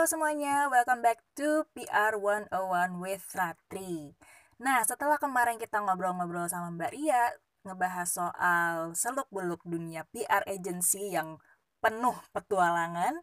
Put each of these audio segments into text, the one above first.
Halo semuanya, welcome back to PR 101 with Ratri. Nah, setelah kemarin kita ngobrol-ngobrol sama Mbak Ria, ngebahas soal seluk-beluk dunia PR agency yang penuh petualangan,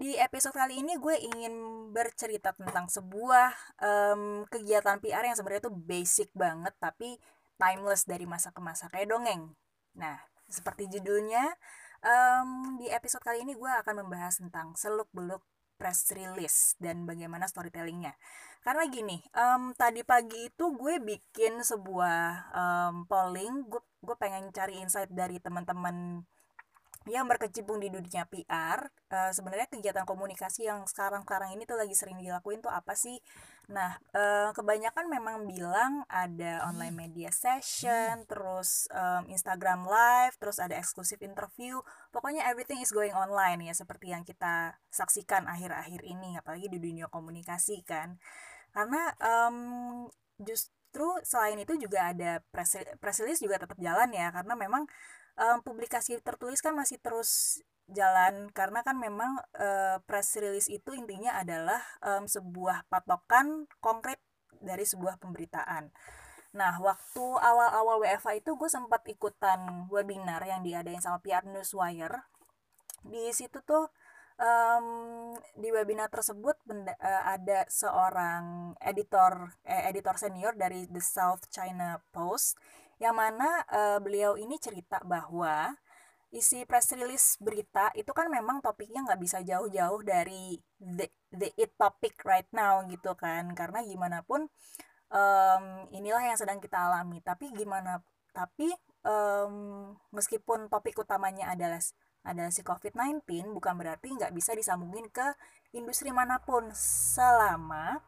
di episode kali ini gue ingin bercerita tentang sebuah um, kegiatan PR yang sebenarnya tuh basic banget tapi timeless dari masa ke masa kayak dongeng. Nah, seperti judulnya, um, di episode kali ini gue akan membahas tentang seluk-beluk press release dan bagaimana storytellingnya. Karena gini um, tadi pagi itu gue bikin sebuah um, polling gue gue pengen cari insight dari teman-teman yang berkecimpung di dunia PR uh, sebenarnya kegiatan komunikasi yang sekarang-sekarang ini tuh lagi sering dilakuin tuh apa sih? Nah uh, kebanyakan memang bilang ada online media session terus um, Instagram live terus ada eksklusif interview. Pokoknya everything is going online ya seperti yang kita saksikan akhir-akhir ini apalagi di dunia komunikasi kan. Karena um, justru selain itu juga ada press, press release juga tetap jalan ya karena memang um, publikasi tertulis kan masih terus jalan karena kan memang uh, press release itu intinya adalah um, sebuah patokan konkret dari sebuah pemberitaan. Nah, waktu awal-awal WFA itu gue sempat ikutan webinar yang diadain sama PR Newswire. Di situ tuh um, di webinar tersebut uh, ada seorang editor eh, editor senior dari The South China Post yang mana uh, beliau ini cerita bahwa isi press release berita itu kan memang topiknya nggak bisa jauh-jauh dari the, the it topic right now gitu kan. Karena gimana pun um, inilah yang sedang kita alami. Tapi gimana tapi um, meskipun topik utamanya adalah adalah si COVID-19 bukan berarti nggak bisa disambungin ke industri mana pun. Selama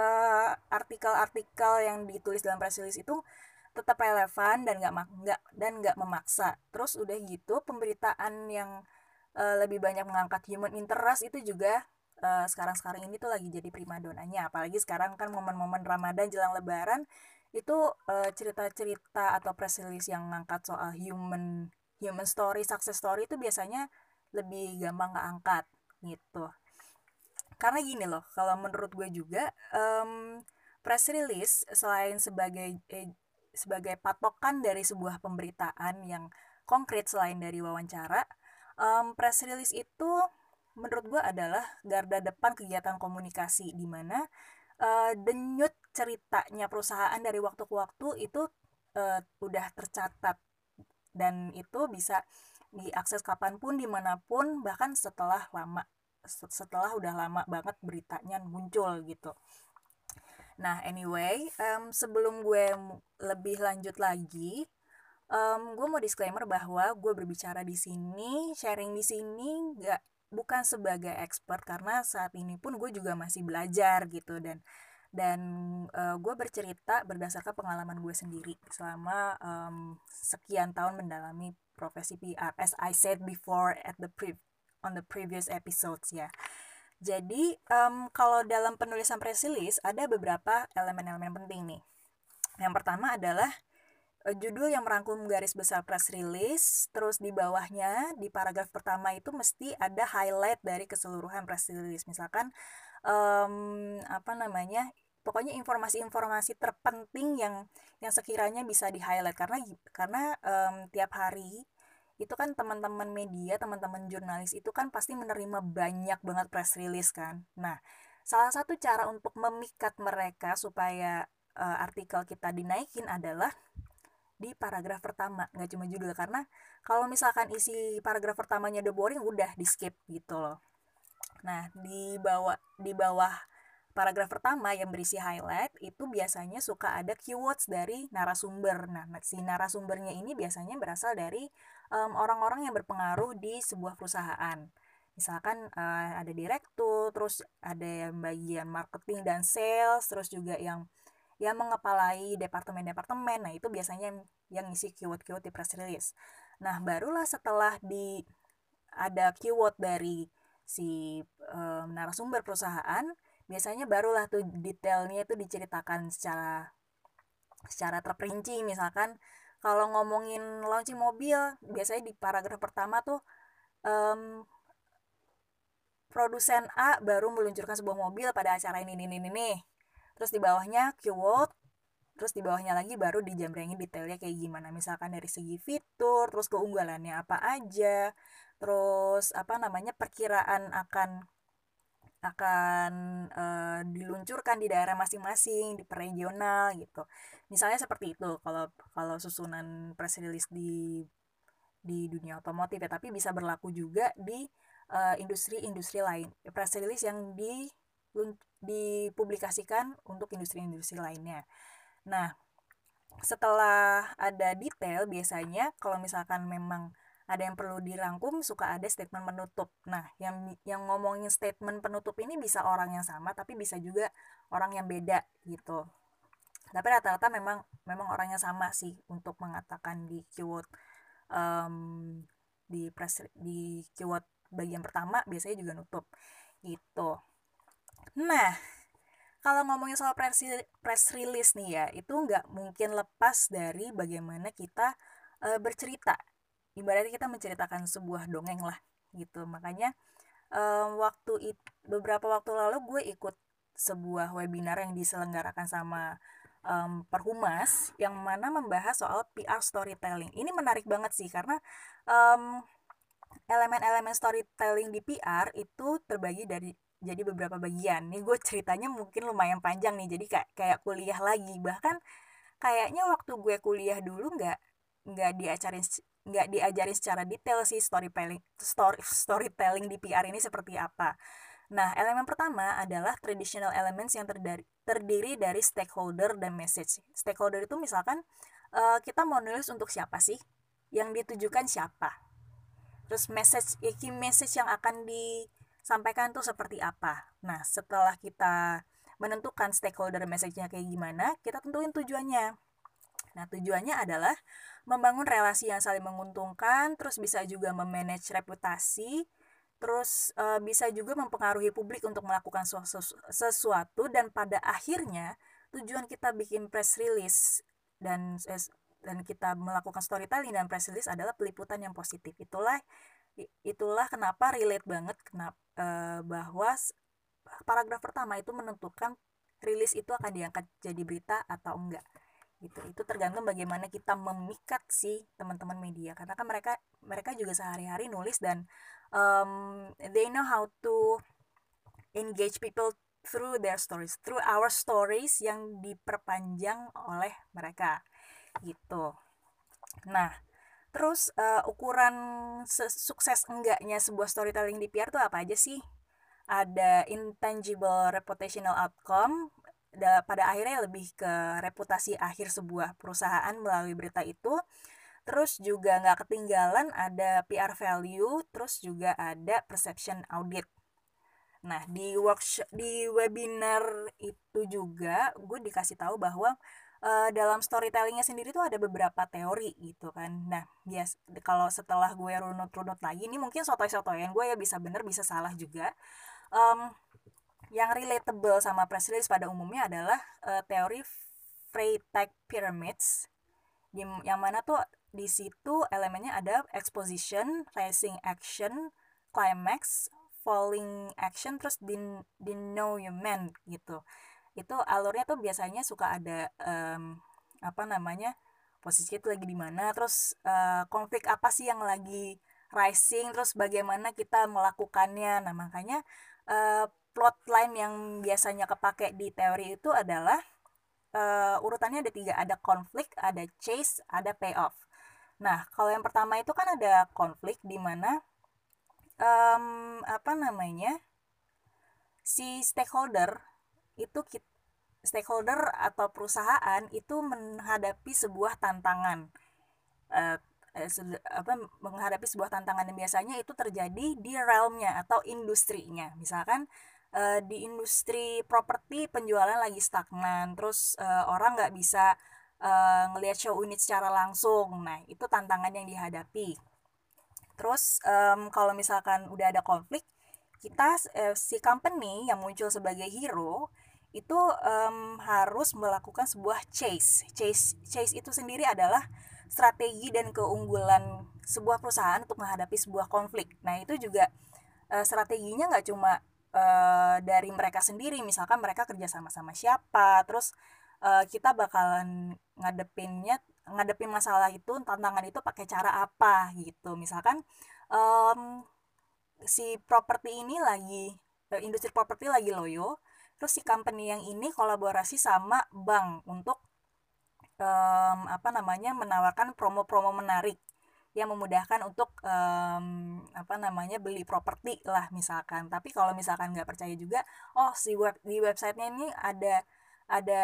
uh, artikel-artikel yang ditulis dalam press release itu tetap relevan dan nggak nggak dan nggak memaksa. Terus udah gitu pemberitaan yang uh, lebih banyak mengangkat human interest itu juga uh, sekarang-sekarang ini tuh lagi jadi primadonanya apalagi sekarang kan momen-momen Ramadan jelang Lebaran itu uh, cerita-cerita atau press release yang mengangkat soal human human story success story itu biasanya lebih gampang keangkat gitu. Karena gini loh kalau menurut gue juga um, press release selain sebagai eh, sebagai patokan dari sebuah pemberitaan yang konkret selain dari wawancara um, press release itu menurut gue adalah garda depan kegiatan komunikasi di mana uh, denyut ceritanya perusahaan dari waktu ke waktu itu uh, udah tercatat. Dan itu bisa diakses kapan pun di mana pun bahkan setelah lama setelah udah lama banget beritanya muncul gitu Nah, anyway, um, sebelum gue lebih lanjut lagi, um, gue mau disclaimer bahwa gue berbicara di sini, sharing di sini, nggak bukan sebagai expert karena saat ini pun gue juga masih belajar gitu dan dan uh, gue bercerita berdasarkan pengalaman gue sendiri selama um, sekian tahun mendalami profesi PR as I said before at the pre on the previous episodes ya. Jadi um, kalau dalam penulisan press release ada beberapa elemen-elemen penting nih. Yang pertama adalah uh, judul yang merangkum garis besar press release, terus di bawahnya di paragraf pertama itu mesti ada highlight dari keseluruhan press release. Misalkan um, apa namanya? Pokoknya informasi-informasi terpenting yang yang sekiranya bisa di highlight karena karena um, tiap hari itu kan teman-teman media, teman-teman jurnalis itu kan pasti menerima banyak banget press release kan. Nah, salah satu cara untuk memikat mereka supaya uh, artikel kita dinaikin adalah di paragraf pertama, nggak cuma judul karena kalau misalkan isi paragraf pertamanya udah boring udah di skip gitu loh. Nah, di bawah di bawah paragraf pertama yang berisi highlight itu biasanya suka ada keywords dari narasumber. Nah, si narasumbernya ini biasanya berasal dari orang-orang um, yang berpengaruh di sebuah perusahaan. Misalkan uh, ada direktur terus ada yang bagian marketing dan sales terus juga yang yang mengepalai departemen-departemen. Nah itu biasanya yang, yang ngisi keyword-keyword di press release. Nah barulah setelah di ada keyword dari si um, narasumber perusahaan biasanya barulah tuh detailnya itu diceritakan secara secara terperinci. Misalkan kalau ngomongin launching mobil biasanya di paragraf pertama tuh um, produsen A baru meluncurkan sebuah mobil pada acara ini ini ini nih terus di bawahnya keyword terus di bawahnya lagi baru dijamrengin detailnya kayak gimana. Misalkan dari segi fitur terus keunggulannya apa aja terus apa namanya perkiraan akan akan uh, diluncurkan di daerah masing-masing di regional gitu. Misalnya seperti itu kalau kalau susunan press release di di dunia otomotif ya tapi bisa berlaku juga di industri-industri lain. Press release yang di dipublikasikan untuk industri-industri lainnya. Nah setelah ada detail biasanya kalau misalkan memang ada yang perlu dirangkum suka ada statement penutup nah yang yang ngomongin statement penutup ini bisa orang yang sama tapi bisa juga orang yang beda gitu. Tapi rata-rata memang memang orangnya sama sih untuk mengatakan di keyword um, di press di keyword bagian pertama biasanya juga nutup gitu. Nah kalau ngomongin soal press, press release nih ya itu nggak mungkin lepas dari bagaimana kita uh, bercerita ibaratnya kita menceritakan sebuah dongeng lah gitu. Makanya um, waktu it, beberapa waktu lalu gue ikut sebuah webinar yang diselenggarakan sama um, Perhumas yang mana membahas soal PR storytelling. Ini menarik banget sih karena um, elemen-elemen storytelling di PR itu terbagi dari jadi beberapa bagian. Nih gue ceritanya mungkin lumayan panjang nih jadi kayak kayak kuliah lagi. Bahkan kayaknya waktu gue kuliah dulu nggak nggak diajarin nggak diajarin secara detail sih storytelling story storytelling di PR ini seperti apa. Nah, elemen pertama adalah traditional elements yang terdiri, terdiri dari stakeholder dan message. Stakeholder itu misalkan uh, kita mau nulis untuk siapa sih? Yang ditujukan siapa? Terus message, ya, key message yang akan disampaikan tuh seperti apa? Nah, setelah kita menentukan stakeholder message-nya kayak gimana, kita tentuin tujuannya. Nah, tujuannya adalah membangun relasi yang saling menguntungkan, terus bisa juga memanage reputasi, terus e, bisa juga mempengaruhi publik untuk melakukan sesuatu dan pada akhirnya tujuan kita bikin press release dan dan kita melakukan storytelling dan press release adalah peliputan yang positif. Itulah itulah kenapa relate banget kenapa e, eh, bahwa paragraf pertama itu menentukan rilis itu akan diangkat jadi berita atau enggak gitu. Itu tergantung bagaimana kita memikat si teman-teman media. Karena kan mereka mereka juga sehari-hari nulis dan um, they know how to engage people through their stories through our stories yang diperpanjang oleh mereka. Gitu. Nah terus uh, ukuran sukses enggaknya sebuah storytelling di PR itu apa aja sih? Ada intangible reputational outcome pada akhirnya lebih ke reputasi akhir sebuah perusahaan melalui berita itu. Terus juga nggak ketinggalan ada PR value terus juga ada perception audit. Nah di workshop di webinar itu juga gue dikasih tahu bahwa uh, dalam storytellingnya sendiri tuh ada beberapa teori gitu kan. Nah bias kalau setelah gue runut-runut lagi ini mungkin soto-soto yang gue ya bisa bener bisa salah juga. Um, yang relatable sama press release pada umumnya adalah uh, teori Freytag Pyramids yang mana tuh di situ elemennya ada exposition, rising action, climax, falling action, terus din denouement gitu. Itu alurnya tuh biasanya suka ada um, apa namanya posisi itu lagi di mana, terus uh, konflik apa sih yang lagi rising, terus bagaimana kita melakukannya. Nah makanya uh, plotline yang biasanya kepake di teori itu adalah uh, urutannya ada tiga ada konflik ada chase ada payoff. Nah kalau yang pertama itu kan ada konflik di mana um, apa namanya si stakeholder itu stakeholder atau perusahaan itu menghadapi sebuah tantangan. Uh, apa menghadapi sebuah tantangan yang biasanya itu terjadi di realmnya atau industrinya. Misalkan uh, di industri properti penjualan lagi stagnan terus uh, orang nggak bisa uh, ngelihat show unit secara langsung. Nah itu tantangan yang dihadapi. Terus um, kalau misalkan udah ada konflik kita uh, si company yang muncul sebagai hero itu um, harus melakukan sebuah chase. Chase chase itu sendiri adalah strategi dan keunggulan sebuah perusahaan untuk menghadapi sebuah konflik. Nah itu juga uh, strateginya nggak cuma uh, dari mereka sendiri. Misalkan mereka kerja sama sama siapa terus uh, kita bakalan ngadepinnya ngadepin masalah itu tantangan itu pakai cara apa gitu. Misalkan um, si properti ini lagi industri properti lagi loyo terus si company yang ini kolaborasi sama bank untuk um, apa namanya menawarkan promo-promo menarik yang memudahkan untuk um, apa namanya beli properti lah misalkan. Tapi kalau misalkan nggak percaya juga oh si web di websitenya ini ada ada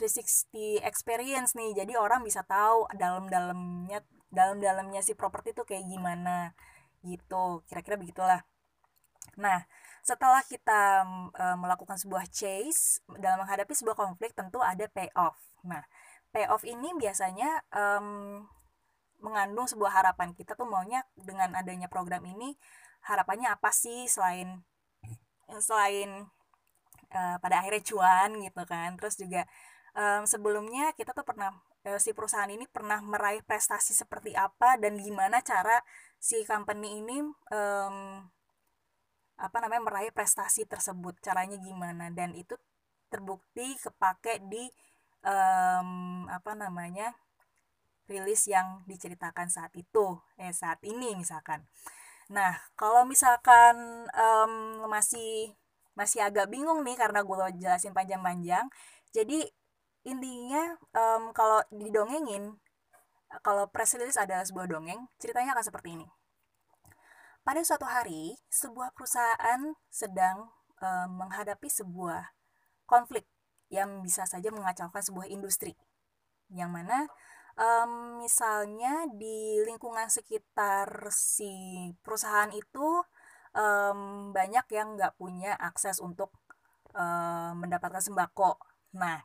360 experience nih. Jadi orang bisa tahu dalam-dalamnya dalam-dalamnya si properti itu kayak gimana gitu. Kira-kira begitulah. Nah setelah kita e, melakukan sebuah chase dalam menghadapi sebuah konflik tentu ada payoff. Nah payoff ini biasanya um, mengandung sebuah harapan kita tuh maunya dengan adanya program ini harapannya apa sih selain selain uh, pada akhirnya cuan gitu kan. Terus juga um, sebelumnya kita tuh pernah uh, si perusahaan ini pernah meraih prestasi seperti apa dan gimana cara si company ini um, apa namanya meraih prestasi tersebut caranya gimana. Dan itu terbukti kepake di um, apa namanya rilis yang diceritakan saat itu eh saat ini misalkan. Nah kalau misalkan um, masih masih agak bingung nih karena gue jelasin panjang-panjang jadi intinya um, kalau didongengin kalau press release adalah sebuah dongeng ceritanya akan seperti ini. Pada suatu hari sebuah perusahaan sedang um, menghadapi sebuah konflik yang bisa saja mengacaukan sebuah industri yang mana um, misalnya di lingkungan sekitar si perusahaan itu um, banyak yang nggak punya akses untuk um, mendapatkan sembako. Nah,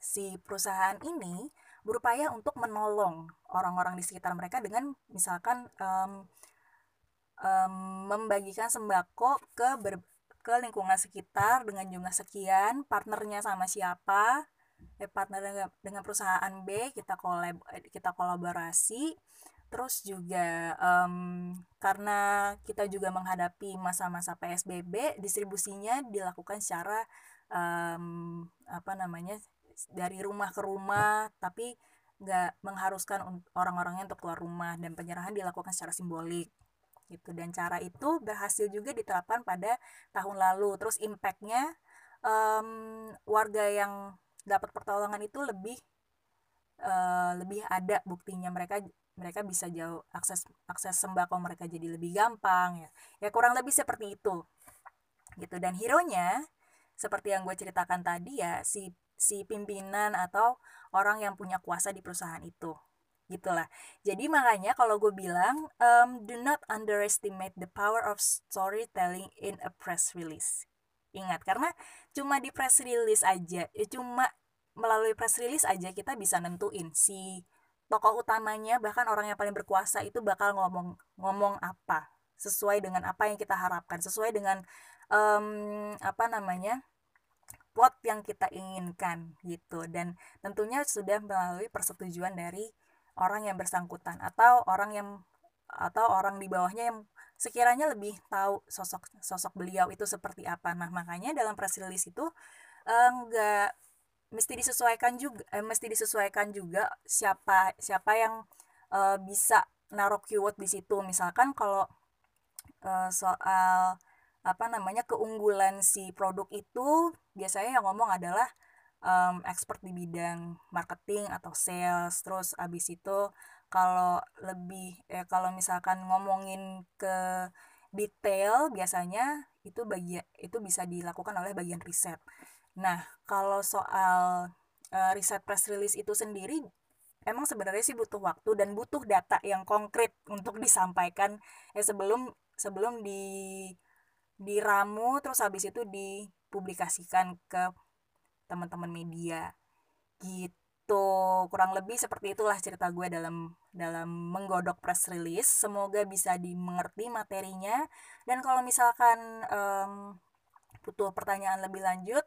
si perusahaan ini berupaya untuk menolong orang-orang di sekitar mereka dengan misalkan um, um, membagikan sembako ke ber, ke lingkungan sekitar dengan jumlah sekian, partnernya sama siapa, eh, partner dengan, dengan perusahaan B kita kolab kita kolaborasi. Terus juga um, karena kita juga menghadapi masa-masa PSBB distribusinya dilakukan secara um, apa namanya dari rumah ke rumah tapi nggak mengharuskan orang-orangnya untuk keluar rumah dan penyerahan dilakukan secara simbolik gitu. Dan cara itu berhasil juga diterapkan pada tahun lalu. Terus impactnya um, warga yang dapat pertolongan itu lebih uh, lebih ada buktinya mereka mereka bisa jauh akses akses sembako mereka jadi lebih gampang ya. Ya kurang lebih seperti itu gitu. Dan hero nya seperti yang gue ceritakan tadi ya si si pimpinan atau orang yang punya kuasa di perusahaan itu gitulah. Jadi makanya kalau gue bilang um, do not underestimate the power of storytelling in a press release ingat. Karena cuma di press release aja ya cuma melalui press release aja kita bisa nentuin si tokoh utamanya bahkan orang yang paling berkuasa itu bakal ngomong ngomong apa sesuai dengan apa yang kita harapkan sesuai dengan um, apa namanya plot yang kita inginkan gitu. Dan tentunya sudah melalui persetujuan dari orang yang bersangkutan atau orang yang atau orang di bawahnya yang sekiranya lebih tahu sosok sosok beliau itu seperti apa. Nah, makanya dalam press release itu enggak eh, mesti disesuaikan juga eh, mesti disesuaikan juga siapa siapa yang eh, bisa naruh keyword di situ. Misalkan kalau eh, soal apa namanya keunggulan si produk itu biasanya yang ngomong adalah um, expert di bidang marketing atau sales terus abis itu kalau lebih eh, kalau misalkan ngomongin ke detail biasanya itu bagian itu bisa dilakukan oleh bagian riset. Nah, kalau soal uh, riset press release itu sendiri emang sebenarnya sih butuh waktu dan butuh data yang konkret untuk disampaikan ya sebelum sebelum di diramu terus habis itu dipublikasikan ke teman-teman media gitu gitu kurang lebih seperti itulah cerita gue dalam dalam menggodok press release. Semoga bisa dimengerti materinya. Dan kalau misalkan um, butuh pertanyaan lebih lanjut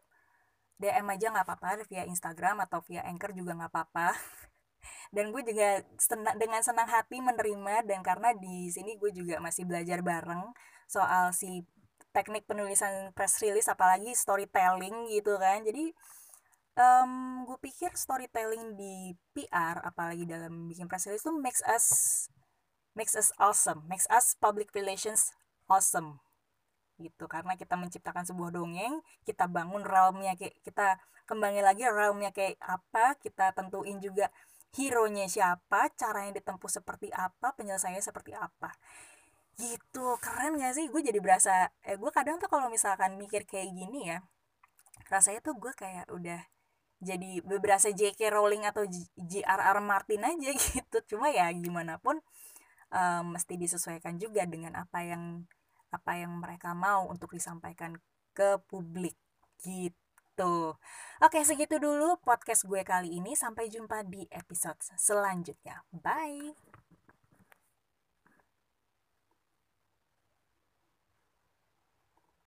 DM aja nggak apa-apa via Instagram atau via Anchor juga nggak apa-apa. Dan gue juga senang dengan senang hati menerima dan karena di sini gue juga masih belajar bareng soal si teknik penulisan press release apalagi storytelling gitu kan. Jadi um, gue pikir storytelling di PR apalagi dalam bikin press release itu makes us makes us awesome makes us public relations awesome gitu. Karena kita menciptakan sebuah dongeng kita bangun realmnya kayak kita kembali lagi realmnya kayak apa kita tentuin juga hero nya siapa cara yang ditempuh seperti apa penyelesaiannya seperti apa. Gitu keren gak sih? Gue jadi berasa eh gue kadang tuh kalau misalkan mikir kayak gini ya rasanya tuh gue kayak udah jadi beberapa J.K. Rowling atau J.R.R. Martin aja gitu cuma ya gimana pun um, mesti disesuaikan juga dengan apa yang apa yang mereka mau untuk disampaikan ke publik gitu. Oke, segitu dulu podcast gue kali ini. Sampai jumpa di episode selanjutnya. Bye.